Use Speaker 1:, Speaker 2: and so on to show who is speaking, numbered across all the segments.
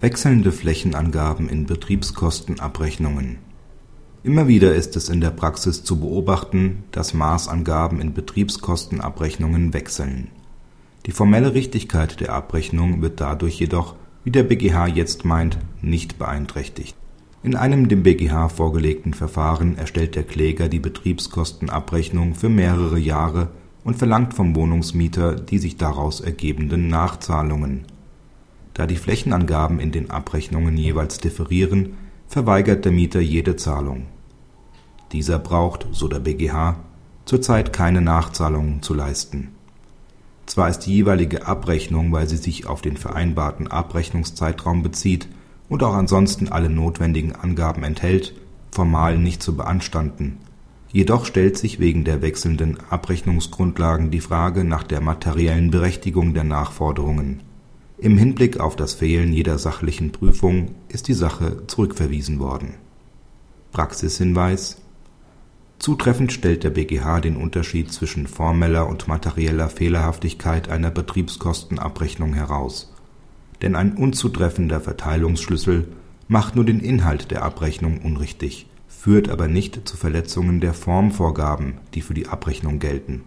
Speaker 1: Wechselnde Flächenangaben in Betriebskostenabrechnungen Immer wieder ist es in der Praxis zu beobachten, dass Maßangaben in Betriebskostenabrechnungen wechseln. Die formelle Richtigkeit der Abrechnung wird dadurch jedoch, wie der BGH jetzt meint, nicht beeinträchtigt. In einem dem BGH vorgelegten Verfahren erstellt der Kläger die Betriebskostenabrechnung für mehrere Jahre und verlangt vom Wohnungsmieter die sich daraus ergebenden Nachzahlungen da die Flächenangaben in den Abrechnungen jeweils differieren, verweigert der Mieter jede Zahlung. Dieser braucht, so der BGH, zurzeit keine Nachzahlungen zu leisten. Zwar ist die jeweilige Abrechnung, weil sie sich auf den vereinbarten Abrechnungszeitraum bezieht und auch ansonsten alle notwendigen Angaben enthält, formal nicht zu beanstanden, jedoch stellt sich wegen der wechselnden Abrechnungsgrundlagen die Frage nach der materiellen Berechtigung der Nachforderungen im Hinblick auf das Fehlen jeder sachlichen Prüfung ist die Sache zurückverwiesen worden. Praxishinweis Zutreffend stellt der BGH den Unterschied zwischen formeller und materieller Fehlerhaftigkeit einer Betriebskostenabrechnung heraus. Denn ein unzutreffender Verteilungsschlüssel macht nur den Inhalt der Abrechnung unrichtig, führt aber nicht zu Verletzungen der Formvorgaben, die für die Abrechnung gelten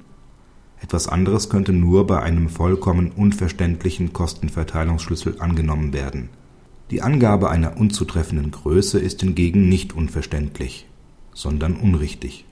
Speaker 1: etwas anderes könnte nur bei einem vollkommen unverständlichen Kostenverteilungsschlüssel angenommen werden. Die Angabe einer unzutreffenden Größe ist hingegen nicht unverständlich, sondern unrichtig